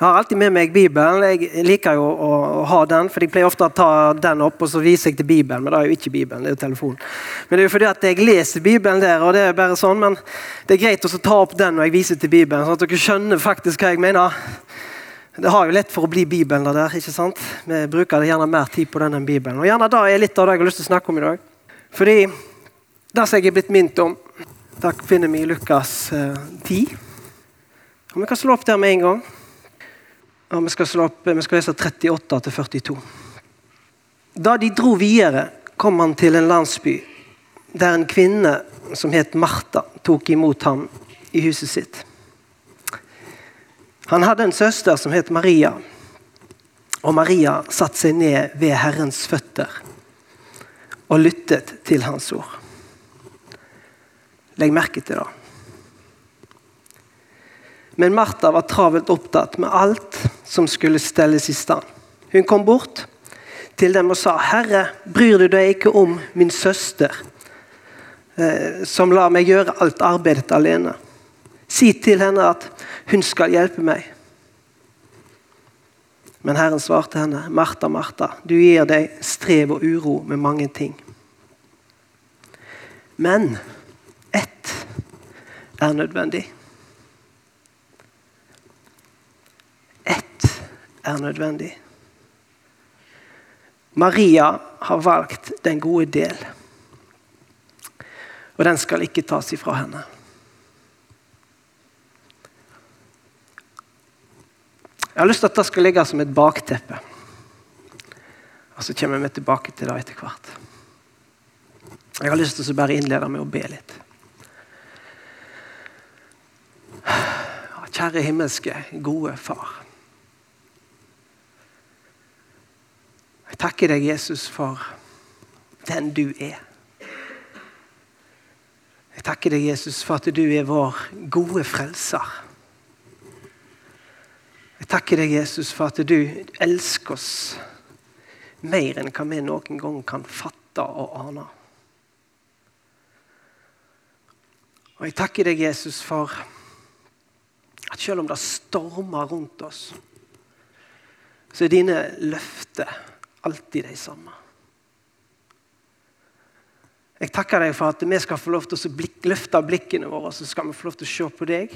Jeg har alltid med meg Bibelen. Jeg liker jo å, å, ha den, for jeg pleier ofte å ta den opp og så viser jeg til Bibelen, men det er jo ikke Bibelen. det er jo telefonen. Men det er jo fordi at jeg leser Bibelen der, og det er bare sånn, men det er greit å ta opp den når jeg viser til Bibelen, sånn at dere skjønner faktisk hva jeg mener. Det har jo lett for å bli Bibelen det der. ikke sant? Vi bruker gjerne mer tid på den enn Bibelen. Og gjerne da er litt av det jeg har lyst til å snakke om i dag. Fordi det som jeg er blitt minnet om, det finner vi Lukas eh, 10. Og Vi kan slå opp der med en gang. Vi skal, opp, vi skal lese 38 til 42. Da de dro videre, kom han til en landsby der en kvinne som het Martha, tok imot ham i huset sitt. Han hadde en søster som het Maria, og Maria satte seg ned ved Herrens føtter og lyttet til hans ord. Legg merke til det. Men Martha var travelt opptatt med alt som skulle stelles i stand. Hun kom bort til dem og sa, 'Herre, bryr du deg ikke om min søster, eh, som lar meg gjøre alt arbeidet alene?' 'Si til henne at hun skal hjelpe meg.' Men Herren svarte henne, 'Martha, Martha, du gir deg strev og uro med mange ting.' Men ett er nødvendig. Er nødvendig. Maria har valgt den gode del, og den skal ikke tas ifra henne. Jeg har lyst til at det skal ligge som et bakteppe. Og så kommer vi tilbake til det etter hvert. Jeg har lyst til å bare innlede med å be litt. Kjære himmelske, gode Far. Jeg takker deg, Jesus, for den du er. Jeg takker deg, Jesus, for at du er vår gode frelser. Jeg takker deg, Jesus, for at du elsker oss mer enn hva vi noen gang kan fatte og ane. Og jeg takker deg, Jesus, for at selv om det stormer rundt oss, så er dine løfter alltid de samme. Jeg takker deg for at vi skal få lov til å blik, løfte blikkene våre så skal vi få lov til å se på deg.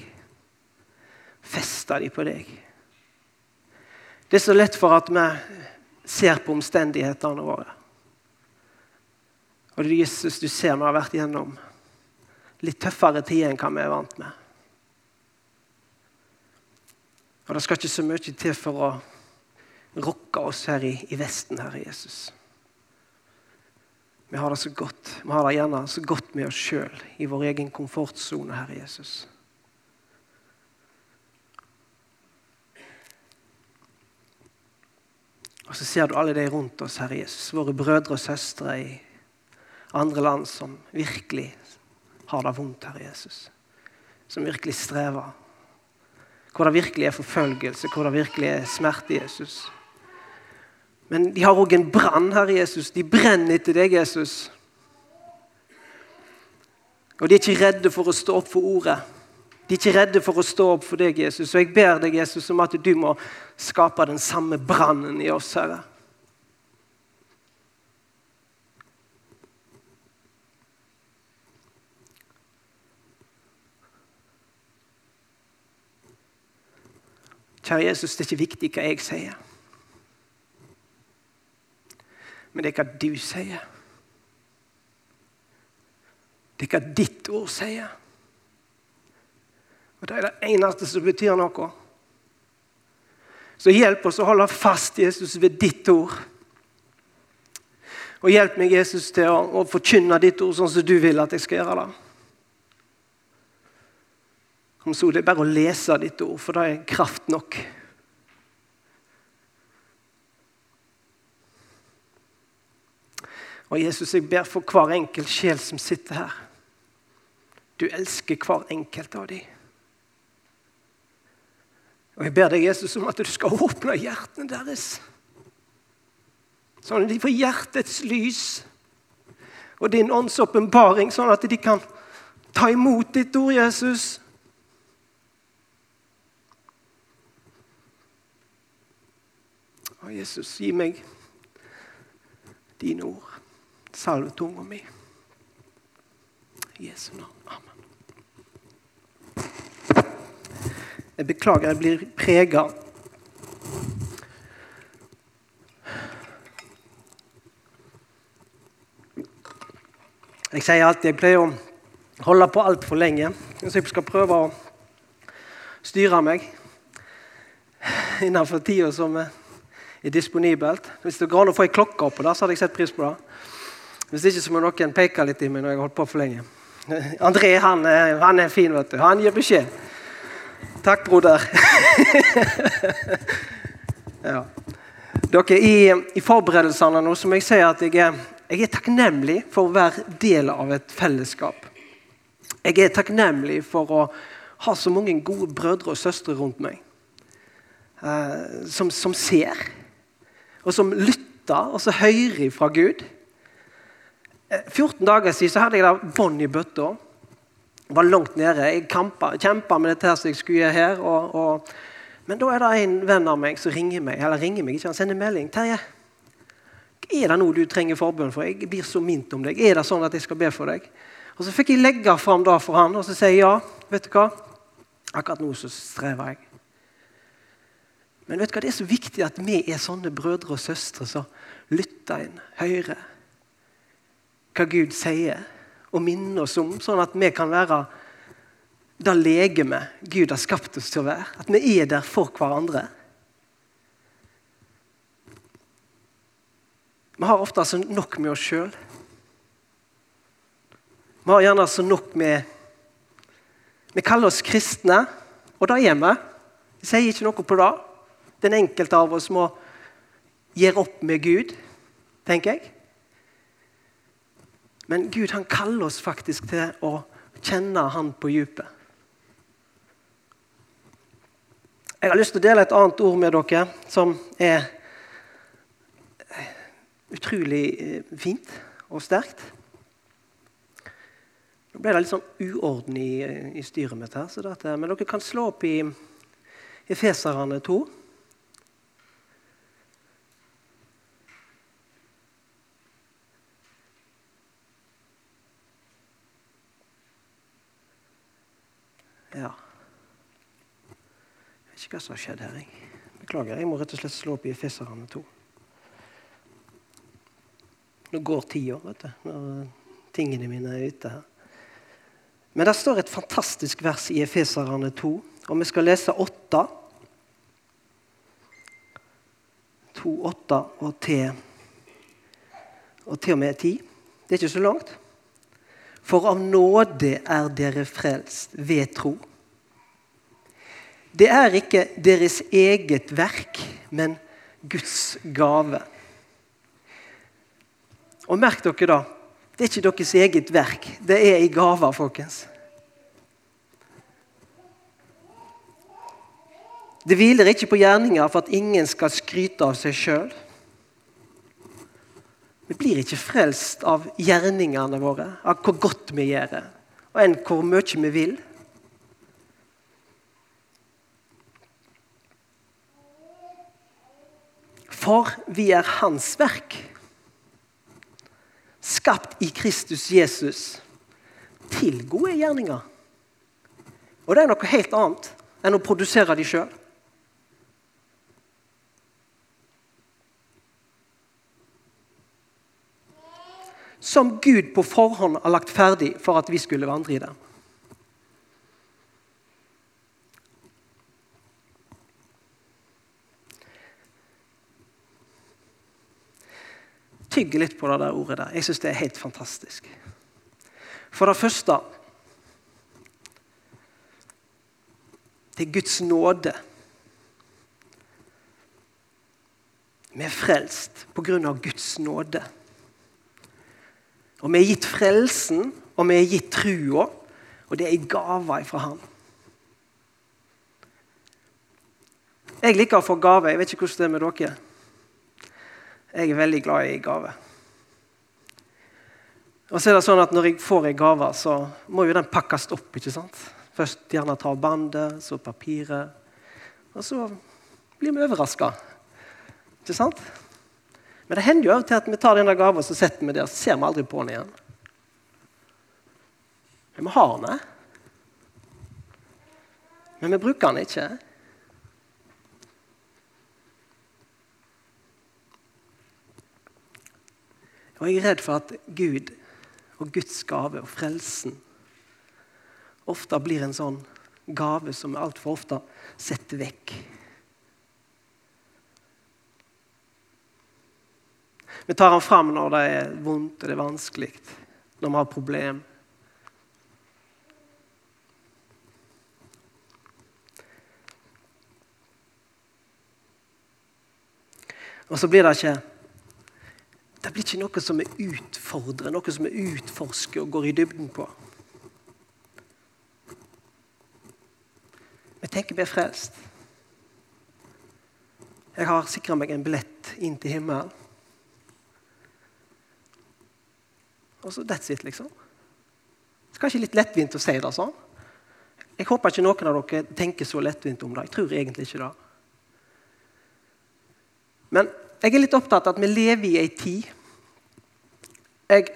Feste de på deg. Det er så lett for at vi ser på omstendighetene våre. Og det Jesus, du ser vi har vært gjennom litt tøffere tider enn hva vi er vant med. Og Det skal ikke så mye til for å rocka oss her i, i Vesten, Herre Jesus. Vi har det så godt. Vi har det gjerne så godt med oss sjøl, i vår egen komfortsone, Herre Jesus. Og så ser du alle de rundt oss, Herre Jesus, våre brødre og søstre i andre land som virkelig har det vondt, Herre Jesus. Som virkelig strever. Hvor det virkelig er forfølgelse, hvor det virkelig er smerte, Jesus. Men de har òg en brann, Herre Jesus. De brenner etter deg, Jesus. Og de er ikke redde for å stå opp for ordet. De er ikke redde for å stå opp for deg, Jesus. Og jeg ber deg, Jesus, om at du må skape den samme brannen i oss, Herre. Kjære Jesus, det er ikke viktig hva jeg sier men det er hva du sier. Det er hva ditt ord sier. Og Det er det eneste som betyr noe. Så hjelp oss å holde fast Jesus ved ditt ord. Og hjelp meg, Jesus, til å, å forkynne ditt ord sånn som du vil at jeg skal gjøre det. Om så det er bare å lese ditt ord, for det er kraft nok. Og Jesus, jeg ber for hver enkelt sjel som sitter her. Du elsker hver enkelt av dem. Og jeg ber deg, Jesus, om at du skal åpne hjertene deres. Sånn at de får hjertets lys og din ånds åpenbaring, sånn at de kan ta imot ditt ord, Jesus. Og Jesus, gi meg dine ord. Salve tunga mi. I Jesu navn. Amen. Jeg beklager, jeg blir prega. Jeg sier alltid jeg pleier å holde på altfor lenge, så jeg skal prøve å styre meg innenfor tida som er disponibelt. Hvis det går an å få ei klokke oppå der, så hadde jeg sett pris på det. Hvis ikke så må noen peke litt i meg når jeg har holdt på for lenge. André han, han er fin, vet du. Han gir beskjed. Takk, broder. ja. Dere, i, i, forberedelsene nå så må jeg si at jeg er, jeg er takknemlig for å være del av et fellesskap. Jeg er takknemlig for å ha så mange gode brødre og søstre rundt meg. Uh, som, som, ser, og som lytter, og som hører fra Gud. 14 eh, dager siden så hadde jeg da bånd i bøtta. Var langt nede. Jeg kjempa med dette her som jeg skulle gjøre her. Og, og, men da er det en venn av meg som ringer meg. Eller ringer meg ikke, han sender melding. 'Terje, er det noe du trenger forbønn for? Jeg blir så mint om deg. Er det sånn at jeg skal be for deg?' Og Så fikk jeg legge fram det for han, og så sier jeg ja. Vet du hva? Akkurat nå så strever jeg. Men vet du hva? det er så viktig at vi er sånne brødre og søstre som lytter inn, hører hva Gud sier, og minner oss om, sånn at vi kan være det legemet Gud har skapt oss til å være. At vi er der for hverandre. Vi har ofte altså nok med oss sjøl. Vi har gjerne altså nok med Vi kaller oss kristne, og det er vi. Vi sier ikke noe på det. Den enkelte av oss må gjøre opp med Gud, tenker jeg. Men Gud han kaller oss faktisk til å kjenne Han på dypet. Jeg har lyst til å dele et annet ord med dere som er utrolig eh, fint og sterkt. Nå ble det litt sånn uorden i, i styret mitt her, dette, men dere kan slå opp i Efeserane 2. Ja. Jeg vet ikke hva som har skjedd her. Jeg. Beklager, jeg må rett og slett slå opp i Efeserane 2. Nå går tida, vet du, når tingene mine er ute her. Men det står et fantastisk vers i Efeserne 2, og vi skal lese 8. 2, 8 og til, og til og med 10. Det er ikke så langt. For av nåde er dere frelst ved tro. Det er ikke deres eget verk, men Guds gave. Og merk dere da, det er ikke deres eget verk, det er i gaver, folkens. Det hviler ikke på gjerninger for at ingen skal skryte av seg sjøl. Vi blir ikke frelst av gjerningene våre, av hvor godt vi gjør det, og enn hvor mye vi vil. For vi er Hans verk, skapt i Kristus Jesus til gode gjerninger. Og det er noe helt annet enn å produsere de sjøl. Som Gud på forhånd har lagt ferdig for at vi skulle vandre i det. Tygg litt på det der ordet der. Jeg syns det er helt fantastisk. For det første Det er Guds nåde. Vi er frelst på grunn av Guds nåde. Og vi er gitt frelsen, og vi er gitt trua, og det er en gave fra Han. Jeg liker å få gave. Jeg vet ikke hvordan det er med dere. Jeg er veldig glad i gave. Og så er det sånn at Når jeg får en gave, så må jo den pakkes opp. ikke sant? Først gjerne ta bandet, så papiret. Og så blir vi overraska Ikke sant? Men det hender jo av og til at vi tar denne gaven og så setter vi der, så ser vi aldri på den igjen. Men vi har den. Men vi bruker den ikke. Og jeg er redd for at Gud og Guds gave og frelsen ofte blir en sånn gave som vi altfor ofte setter vekk. Vi tar den fram når det er vondt og det er vanskelig, når vi har problem. Og så blir det ikke det blir ikke noe som er utfordrende, noe som vi utforsker og går i dybden på. Vi tenker vi er frelst. Jeg har sikra meg en billett inn til himmelen. Og så that's it, liksom. Det er kanskje litt lettvint å si det sånn. Jeg håper ikke noen av dere tenker så lettvint om det. Jeg tror egentlig ikke det. Men jeg er litt opptatt av at vi lever i ei tid jeg,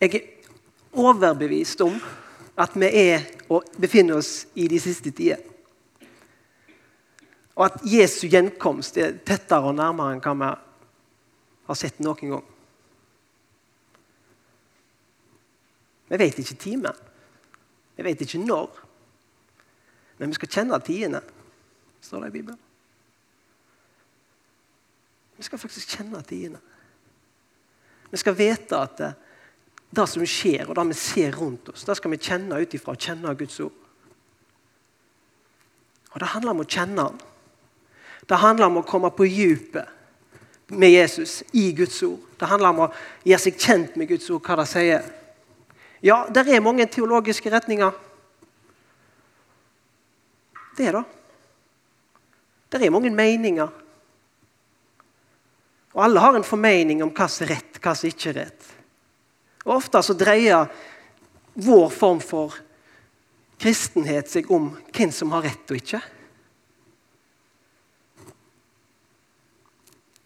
jeg, er overbevist om at vi er og befinner oss i de siste tider. Og at Jesu gjenkomst er tettere og nærmere enn hva vi har sett noen gang. Vi vet ikke timen. Vi vet ikke når. Men vi skal kjenne tidene, står det i Bibelen. Vi skal faktisk kjenne tidene. Vi skal vite at det, det som skjer, og det vi ser rundt oss, det skal vi kjenne ut ifra. Kjenne Guds ord. Og Det handler om å kjenne Han. Det handler om å komme på dypet med Jesus i Guds ord. Det handler om å gjøre seg kjent med Guds ord, hva det sier. Ja, det er mange teologiske retninger. Det er det. Det er mange meninger. Og alle har en formening om hva som er rett, hva som ikke er rett. Og Ofte så dreier vår form for kristenhet seg om hvem som har rett og ikke.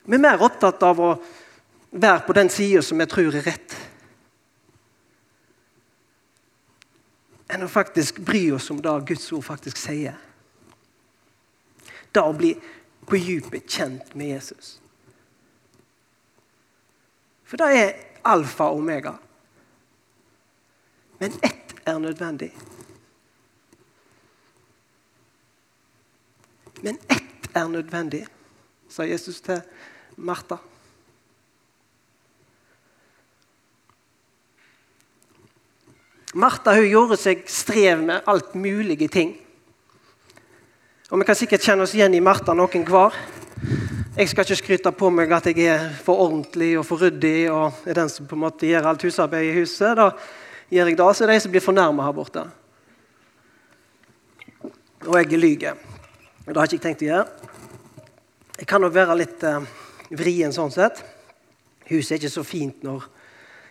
Vi er mer opptatt av å være på den sida som vi tror er rett, enn å faktisk bry oss om det Guds ord faktisk sier. Det å bli på dypet kjent med Jesus. For det er alfa og omega. Men ett er nødvendig. Men ett er nødvendig, sa Jesus til Martha. Martha hun gjorde seg strev med alt mulige ting. Og Vi kan sikkert kjenne oss igjen i Martha noen hver. Jeg skal ikke skryte på meg at jeg er for ordentlig og for ryddig og er den som på en måte gjør alt husarbeid i huset. Da gjør jeg det, så er det de som blir fornærma her borte. Og jeg lyver. Det har jeg ikke tenkt å gjøre. Jeg kan nok være litt eh, vrien sånn sett. Huset er ikke så fint når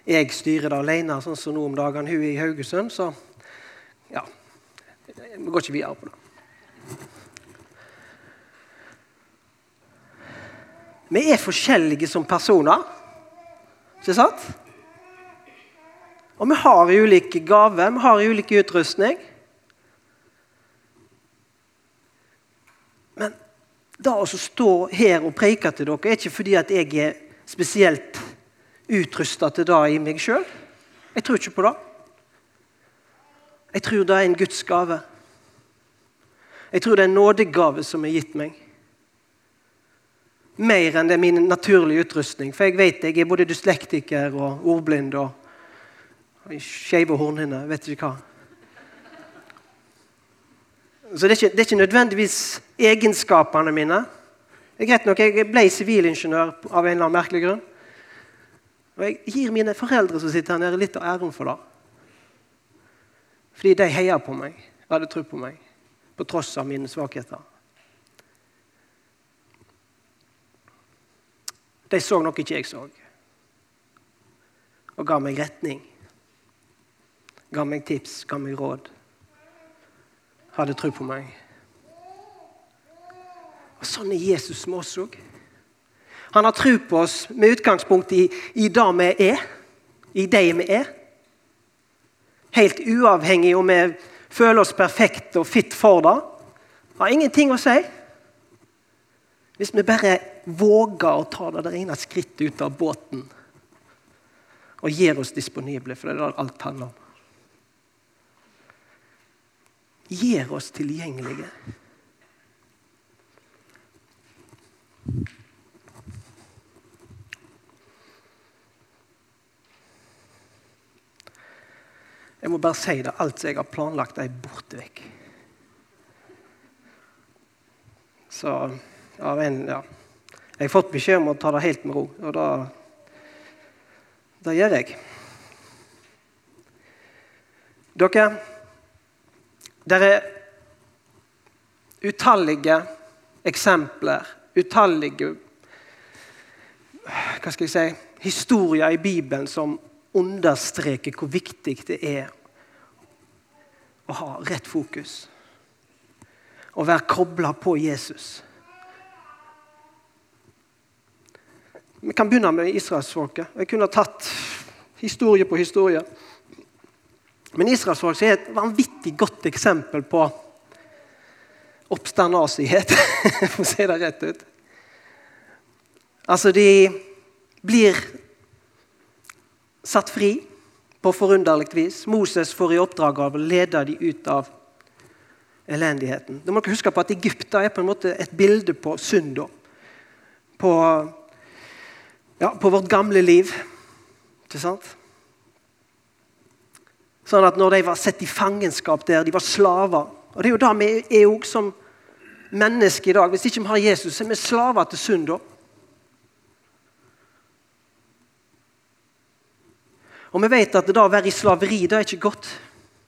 jeg styrer det alene, sånn som nå om dagen. Hun er i Haugesund, så ja. Vi går ikke videre på det. Vi er forskjellige som personer. Ikke sant? Og vi har ulike gaver, vi har ulike utrustning. Men det å stå her og preike til dere er ikke fordi at jeg er spesielt utrusta til det i meg sjøl. Jeg tror ikke på det. Jeg tror det er en Guds gave. Jeg tror det er en nådegave som er gitt meg mer enn det er min naturlige utrustning. For jeg vet jeg er både dyslektiker og ordblind og, skeive hornhinner. Vet ikke hva. Så det er, ikke, det er, ikke, nødvendigvis egenskapene mine. Det er greit nok, Jeg ble sivilingeniør av en eller annen merkelig grunn. Og Jeg gir mine foreldre som sitter her nede, litt av æren for det. Fordi de heier på meg, hadde tro på meg, på tross av mine svakheter. De så noe ikke jeg så, og ga meg retning. Ga meg tips, ga meg råd. Hadde tro på meg. Og Sånn er Jesus med oss òg. Han har tro på oss med utgangspunkt i, i det vi er, i de vi er. Helt uavhengig om vi føler oss perfekte og fit for det. Har ingenting å si. Hvis vi bare våger å ta det der ene skrittet ut av båten og gir oss disponible, for det er det alt handler om. Gjør oss tilgjengelige. Jeg må bare si det. Alt jeg har planlagt, er borte vekk. Så ja, men, ja. Jeg har fått beskjed om å ta det helt med ro, og da Det gjør jeg. Dere, det er utallige eksempler, utallige hva skal jeg si, historier i Bibelen som understreker hvor viktig det er å ha rett fokus. Å være kobla på Jesus. Vi kan begynne med israelsfolket. Jeg kunne tatt historie på historie. Men israelsfolket er et vanvittig godt eksempel på oppstandasighet, for å si det rett ut. Altså, de blir satt fri på forunderlig vis. Moses får i oppdrag av å lede dem ut av elendigheten. Da må dere huske på at Egypt er på en måte et bilde på synd. På, ja, på vårt gamle liv. Ikke sant? Sånn at når de var sett i fangenskap der, de var slaver Og det er jo det vi er òg som mennesker i dag. Hvis ikke vi har Jesus, så er vi slaver til synd. Og vi vet at det da å være i slaveri det er ikke godt.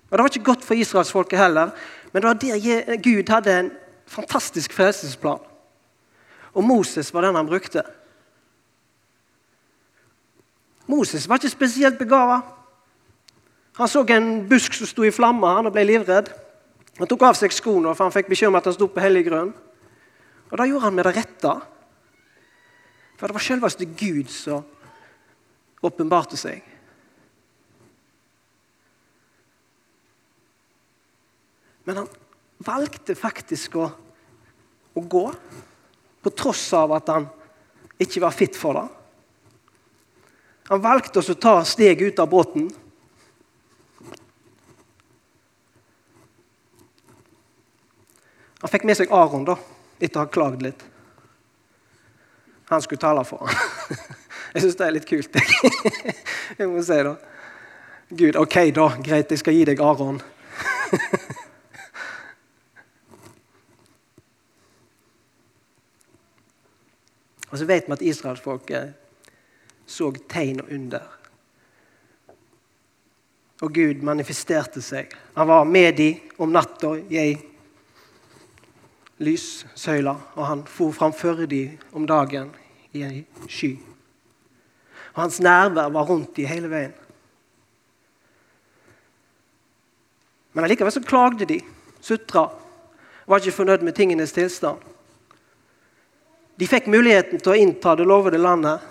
Og Det var ikke godt for israelsfolket heller, men det var der Gud hadde en fantastisk frelsesplan. Og Moses var den han brukte. Moses var ikke spesielt begava. Han så en busk som sto i flammer han ble livredd. Han tok av seg skoene, for han fikk beskjed om at han sto på hellig grunn. Og det gjorde han med det rette. For det var selveste Gud som åpenbarte seg. Men han valgte faktisk å, å gå, på tross av at han ikke var fit for det. Han valgte å ta steget ut av båten. Han fikk med seg Aron da, etter å ha klagd litt. Han skulle tale for ham. Jeg syns det er litt kult. Jeg må si det. Gud, OK, da. Greit, jeg skal gi deg Aron. Og så vet vi at israelsfolket så tegn og under. Og Gud manifesterte seg. Han var med dem om natta i lyssøyle, og han for framfor dem om dagen i ei sky. Og Hans nærvær var rundt dem hele veien. Men allikevel så klagde de, sutra, var ikke fornøyd med tingenes tilstand. De fikk muligheten til å innta det lovede landet.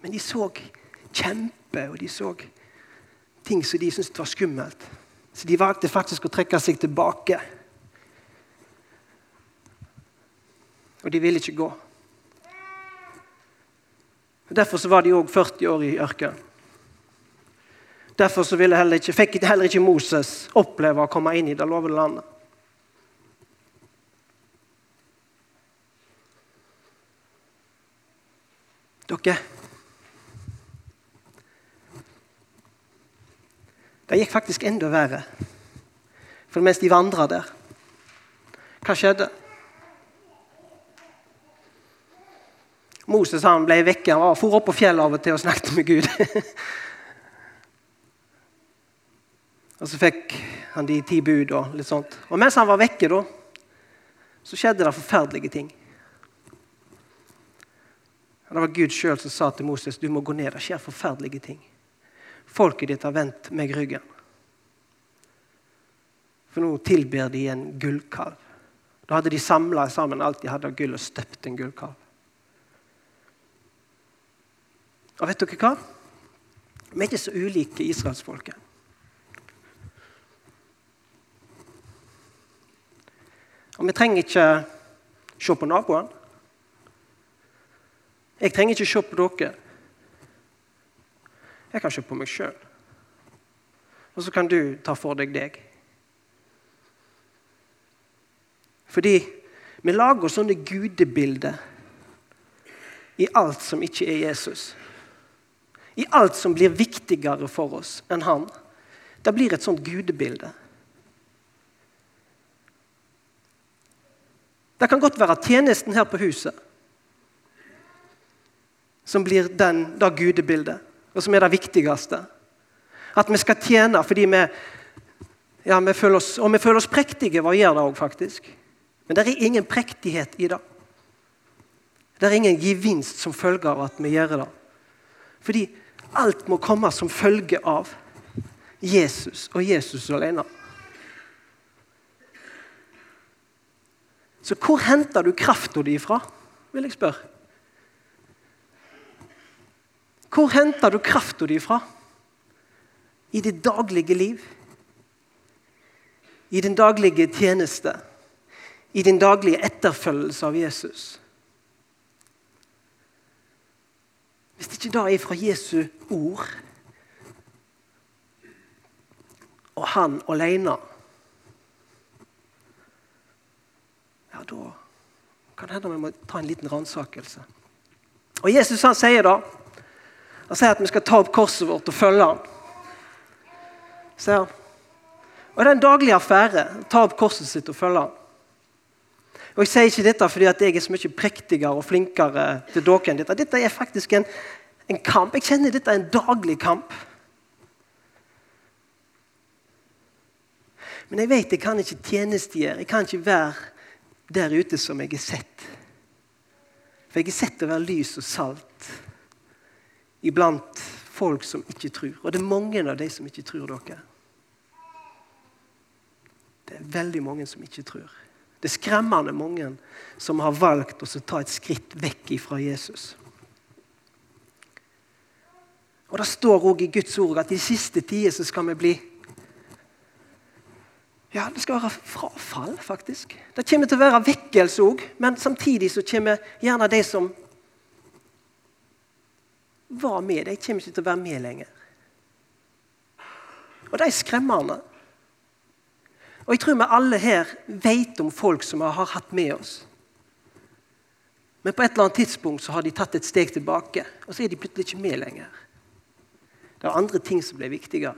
Men de så kjempe, og de så ting som de syntes var skummelt. Så de valgte faktisk å trekke seg tilbake. Og de ville ikke gå. Derfor var de òg 40 år i ørkenen. Derfor heller ikke, fikk heller ikke Moses oppleve å komme inn i det lovede landet. Dere Det gikk faktisk enda verre. For mens de vandra der, hva skjedde? Moses han ble vekke. Han var, for opp på fjellet av og til og snakket med Gud. og Så fikk han de ti bud og litt sånt. Og mens han var vekke, da, så skjedde det forferdelige ting. Det var Gud sjøl som sa til Moses du må gå ned. Det skjer forferdelige ting. Folket ditt har vendt meg ryggen. For nå tilber de en gullkalv. Da hadde de samla sammen alt de hadde av gull, og støpt en gullkalv. Og vet dere hva? Vi er ikke så ulike israelsfolket. Og vi trenger ikke se på naboen. Jeg trenger ikke se på dere. Jeg kan se på meg sjøl. Og så kan du ta for deg deg. Fordi vi lager sånne gudebilder i alt som ikke er Jesus. I alt som blir viktigere for oss enn han. Det blir et sånt gudebilde. Det kan godt være tjenesten her på huset som blir den, det gudebildet, og som er det viktigste. At vi skal tjene fordi vi, ja, vi føler oss, og vi føler oss prektige. Hva gjør det òg, faktisk? Men det er ingen prektighet i det. Det er ingen gevinst som følge av at vi gjør det. Fordi alt må komme som følge av Jesus og Jesus alene. Så hvor henter du krafta di fra, vil jeg spørre. Hvor henter du krafta di fra? I det daglige liv? I din daglige tjeneste? I din daglige etterfølgelse av Jesus? Hvis ikke det er fra Jesu ord og han alene ja, da kan det hende vi må ta en liten ransakelse. Og Jesus han sier da han sier at vi skal ta opp korset vårt og følge ham. Han. Og Det er en daglig affære å ta opp korset sitt og følge ham. Og Jeg sier ikke dette fordi jeg er så mye prektigere og flinkere til dere enn dette. Dette er faktisk en, en kamp. Jeg kjenner dette er en daglig kamp. Men jeg vet jeg kan ikke tjenestegjøre. Jeg kan ikke være der ute som jeg er sett. For jeg er sett å være lys og salt iblant folk som ikke tror. Og det er mange av de som ikke tror dere. Det er veldig mange som ikke tror. Det er skremmende mange som har valgt å ta et skritt vekk fra Jesus. Og Det står også i Guds ord at i siste tider så skal vi bli ja, Det skal være frafall, faktisk. Det kommer til å være vekkelse òg, men samtidig så kommer gjerne de som var med, de kommer ikke til å være med lenger. Og det er skremmende. Og jeg tror vi alle her vet om folk som vi har hatt med oss. Men på et eller annet tidspunkt så har de tatt et steg tilbake, og så er de plutselig ikke med lenger. Det er andre ting som blir viktigere.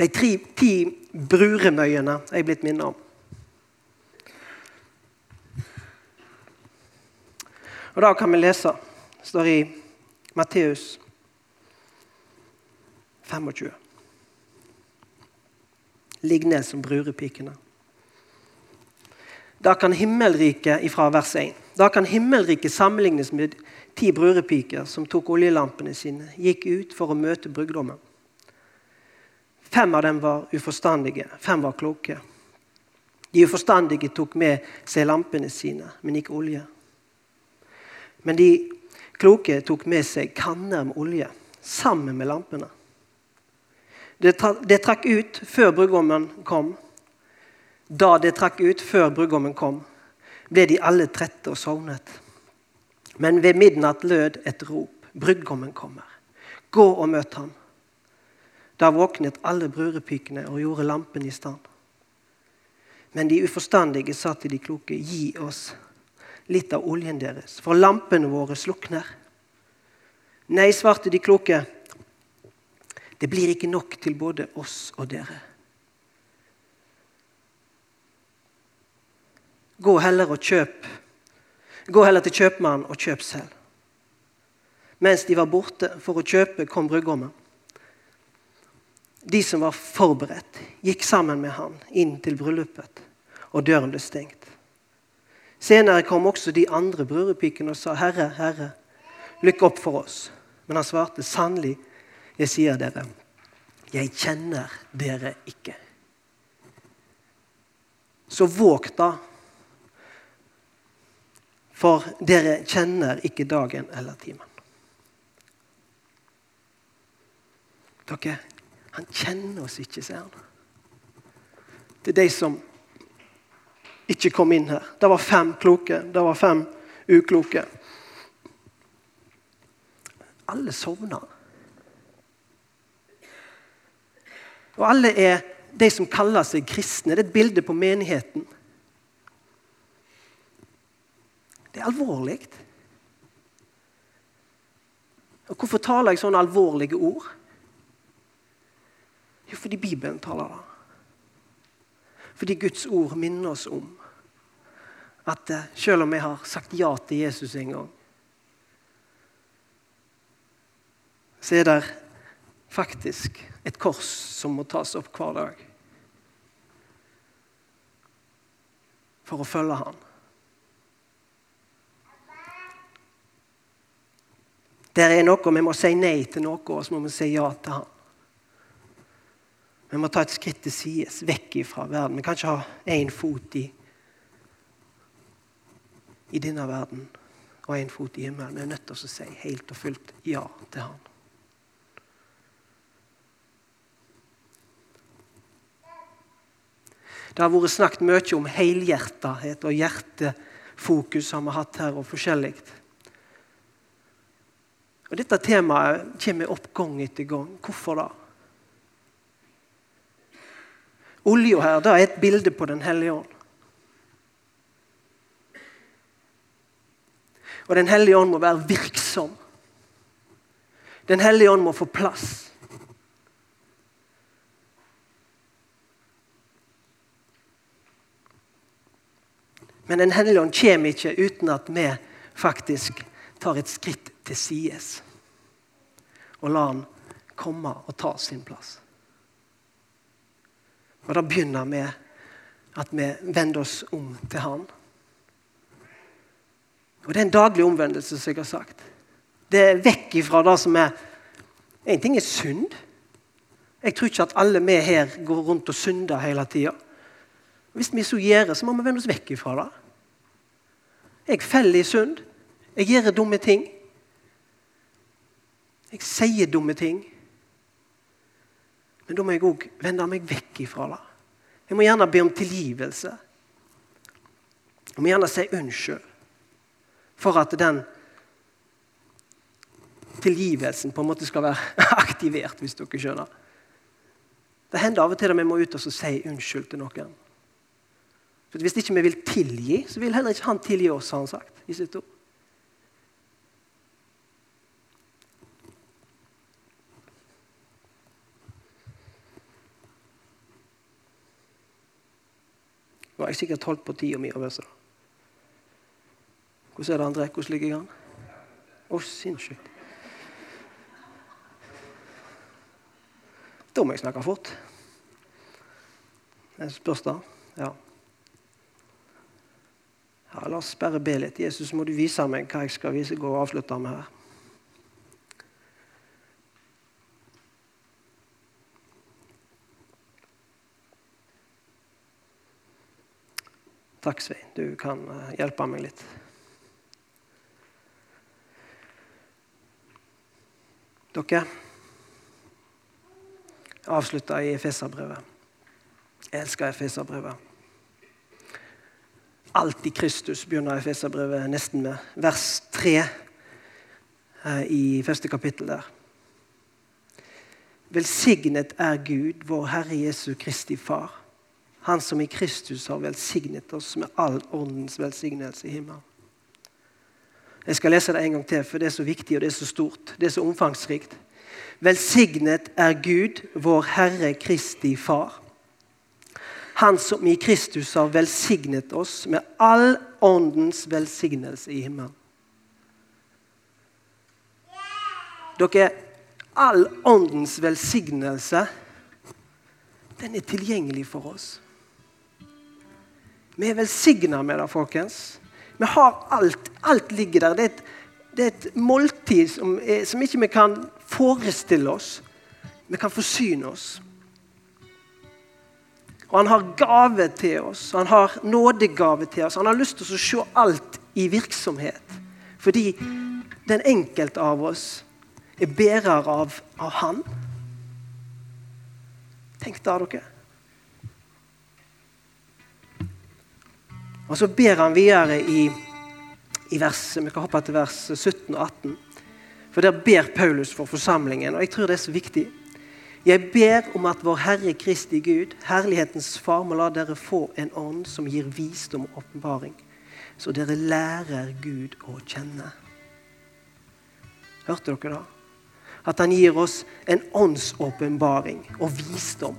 De tre, ti bruremøyene er jeg blitt minnet om. Og Da kan vi lese. Det står i Matteus 25. Ligg ned som brurepikene. Da kan himmelriket ifra vers 1. Da kan himmelriket sammenlignes med ti brurepiker som tok oljelampene sine, gikk ut for å møte brudgommen. Fem av dem var uforstandige, fem var kloke. De uforstandige tok med seg lampene sine, men ikke olje. Men de kloke tok med seg kanner med olje sammen med lampene. Det, trakk ut før brudgommen kom. Da det trakk ut før brudgommen kom, ble de alle trette og sovnet. Men ved midnatt lød et rop. Brudgommen kommer. Gå og møt ham. Da våknet alle brudepikene og gjorde lampen i stand. Men de uforstandige sa til de kloke, gi oss litt av oljen deres, for lampene våre slukner. Nei, svarte de kloke, det blir ikke nok til både oss og dere. Gå heller og kjøp. Gå heller til kjøpmannen og kjøp selv. Mens de var borte for å kjøpe, kom brudgommen. De som var forberedt, gikk sammen med han inn til bryllupet, og døren ble stengt. Senere kom også de andre brudepikene og sa, 'Herre, Herre, lykk opp for oss.' Men han svarte, 'Sannelig, jeg sier dere, jeg kjenner dere ikke.' Så våg da, for dere kjenner ikke dagen eller timen. Dere, han kjenner oss ikke, sier han. Det er de som ikke kom inn her. Det var fem kloke, det var fem ukloke. Alle sovna. Og alle er de som kaller seg kristne. Det er et bilde på menigheten. Det er alvorlig. Og Hvorfor taler jeg sånne alvorlige ord? Jo, fordi Bibelen taler det. Fordi Guds ord minner oss om at eh, selv om vi har sagt ja til Jesus en gang, så er det faktisk et kors som må tas opp hver dag for å følge ham. Der er noe, Vi må si nei til noe, og så må vi si ja til ham. Vi må ta et skritt til sides, vekk fra verden. Vi kan ikke ha én fot i, i denne verden og én fot i himmelen. Vi er nødt til å si helt og fullt ja til Han. Det har vært snakket mye om helhjertethet og hjertefokus har vi hatt her, og forskjellig. Og Dette temaet kommer opp gang etter gang. Hvorfor da? Olja her det er et bilde på Den hellige ånd. Og Den hellige ånd må være virksom. Den hellige ånd må få plass. Men Den hellige ånd kommer ikke uten at vi faktisk tar et skritt til sides og lar han komme og ta sin plass. Og Det begynner med at vi vender oss om til Han. Og Det er en daglig omvendelse, som jeg har sagt. Det er vekk ifra det som er En ting er synd. Jeg tror ikke at alle vi her går rundt og synder hele tida. Hvis vi så gjør, så må vi vende oss vekk ifra det. Jeg feller i synd. Jeg gjør dumme ting. Jeg sier dumme ting. Men da må jeg òg vende meg vekk ifra det. Jeg må gjerne be om tilgivelse. Jeg må gjerne si unnskyld for at den tilgivelsen på en måte skal være aktivert, hvis dere skjønner. Det hender av og til at vi må ut og si unnskyld til noen. For Hvis ikke vi vil tilgi, så vil heller ikke han tilgi oss, har han sagt i sitt ord. Nå har jeg sikkert holdt på tida mi. Hvordan er det, André? Hvordan ligger jeg an? Å, oh, sinnssykt. Da må jeg snakke fort. Det spørs da. Ja. ja. La oss bare be litt. Jesus, må du vise meg hva jeg skal vise, gå og avslutte med her. Takk, Svein. Du kan eh, hjelpe meg litt. Dere avslutta i Efeserbrevet. Jeg elsker Efeserbrevet. Alt i Kristus begynner Efeserbrevet nesten med. Vers 3 eh, i første kapittel der. Velsignet er Gud, vår Herre Jesu Kristi Far han som i Kristus har velsignet oss med all åndens velsignelse i himmelen. Jeg skal lese det en gang til, for det er så viktig og det er så stort. Det er så omfangsrikt. Velsignet er Gud, vår Herre Kristi Far. Han som i Kristus har velsignet oss med all åndens velsignelse i himmelen. Dere, all åndens velsignelse, den er tilgjengelig for oss. Vi er velsigna med det, folkens. Vi har alt. Alt ligger der. Det er et, det er et måltid som, er, som ikke vi kan forestille oss. Vi kan forsyne oss. Og han har gave til oss. Han har nådegave til oss. Han har lyst til å se alt i virksomhet. Fordi den enkelte av oss er bærer av, av Han. Tenk da, dere. Og så ber han videre i, i vers, vi kan hoppe til vers 17 og 18. For der ber Paulus for forsamlingen, og jeg tror det er så viktig. Jeg ber om at vår Herre Kristi Gud, herlighetens Far, må la dere få en ånd som gir visdom og åpenbaring, så dere lærer Gud å kjenne. Hørte dere da? At han gir oss en åndsåpenbaring og visdom.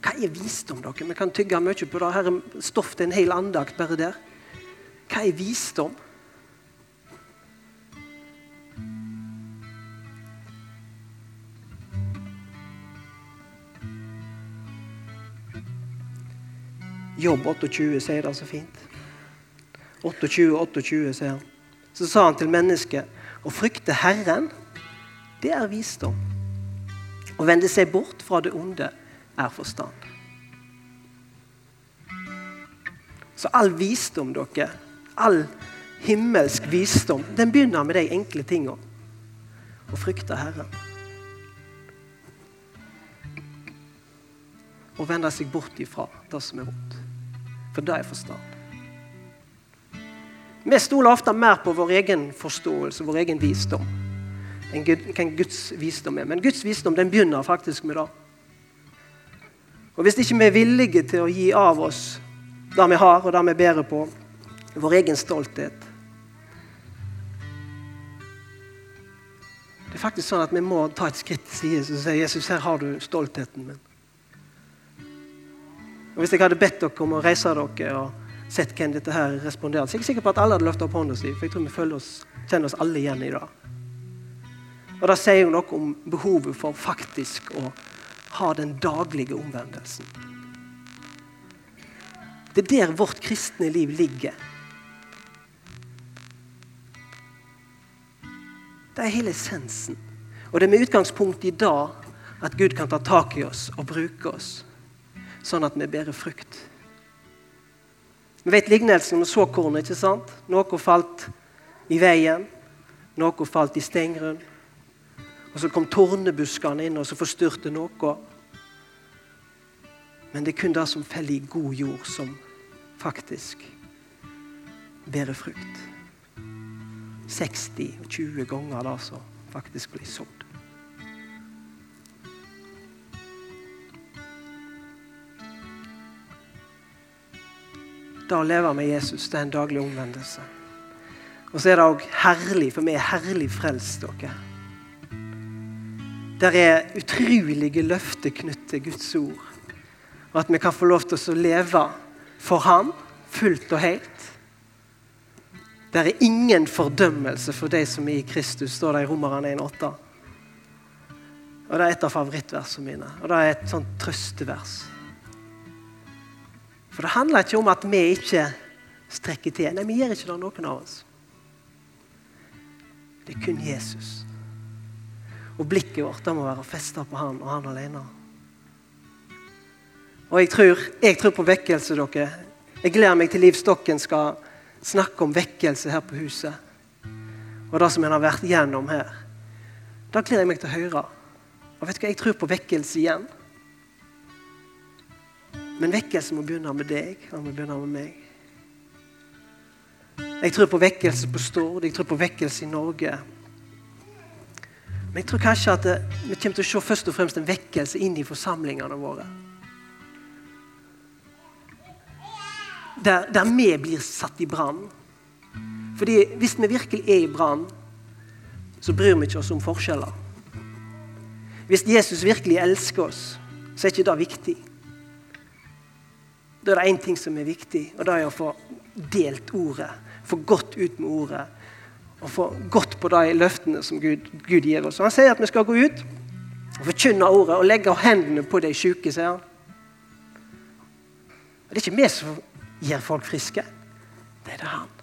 Hva er visdom, dere? Vi kan tygge mye på det. Her er stoff til en hel andakt bare der. Hva er visdom? Jobb 28 sier det så fint. 28, 28 sier han. Så sa han til mennesket å frykte Herren, det er visdom. Å vende seg bort fra det onde er forstand. Så all visdom, dere, all himmelsk visdom, den begynner med de enkle tingene. Å frykte Herren. Å vende seg bort ifra det som er vondt. For det er forstand. Vi stoler ofte mer på vår egen forståelse, vår egen visdom, enn Guds visdom er. Men Guds visdom den begynner faktisk med det. Og Hvis ikke vi er villige til å gi av oss det vi har, og det vi bærer på, vår egen stolthet Det er faktisk sånn at vi må ta et skritt til side og si Jesus, her har du stoltheten min. Og Hvis jeg hadde bedt dere om å reise dere og sett hvem dette her responderer, så er jeg sikker på at alle hadde løfta opp hånda si, for jeg tror vi oss, kjenner oss alle igjen i det. Og Det sier jo noe om behovet for faktisk å ha den daglige omvendelsen. Det er der vårt kristne liv ligger. Det er hele essensen. Og det er med utgangspunkt i dag at Gud kan ta tak i oss og bruke oss, sånn at vi bærer frukt. Vi vet lignelsen om såkornet. ikke sant? Noe falt i veien, noe falt i steingrunn. Og så kom tornebuskene inn og så forstyrte noe. Men det er kun det som faller i god jord, som faktisk bærer frukt. 60 og 20 ganger det som faktisk blir sådd. Det å leve med Jesus det er en daglig omvendelse. Og så er det òg herlig, for vi er herlig frelst. dere. Der er utrolige løfter knyttet til Guds ord. Og at vi kan få lov til å leve for Han fullt og helt. Der er ingen fordømmelse for de som er i Kristus, står det i Romerne 1,8. Og Det er et av favorittversene mine. Og det er et sånt trøstevers. For det handler ikke om at vi ikke strekker til. Nei, vi gjør ikke det, noen av oss. Det er kun Jesus. Og blikket vårt det må være festa på han og han alene. Og jeg tror, jeg tror på vekkelse, dere. Jeg gleder meg til Liv Stokken skal snakke om vekkelse her på huset. Og det som en har vært gjennom her. Da gleder jeg meg til å høre. Og vet du hva, Jeg tror på vekkelse igjen. Men vekkelse må begynne med deg, og må begynne med meg. Jeg tror på vekkelse på Stord, jeg tror på vekkelse i Norge. Men jeg tror kanskje at det, vi kommer til å se først og fremst en vekkelse inn i forsamlingene våre. Der, der vi blir satt i brann. Fordi Hvis vi virkelig er i brann, så bryr vi ikke oss om forskjeller. Hvis Jesus virkelig elsker oss, så er ikke det viktig. Da er det én ting som er viktig, og det er å få delt ordet. Få gått ut med ordet og få godt på de løftene som Gud, Gud gir oss. Han sier at vi skal gå ut og forkynne ordet og legge hendene på de syke, sier han. Det er ikke vi som gjør folk friske. Det er det han.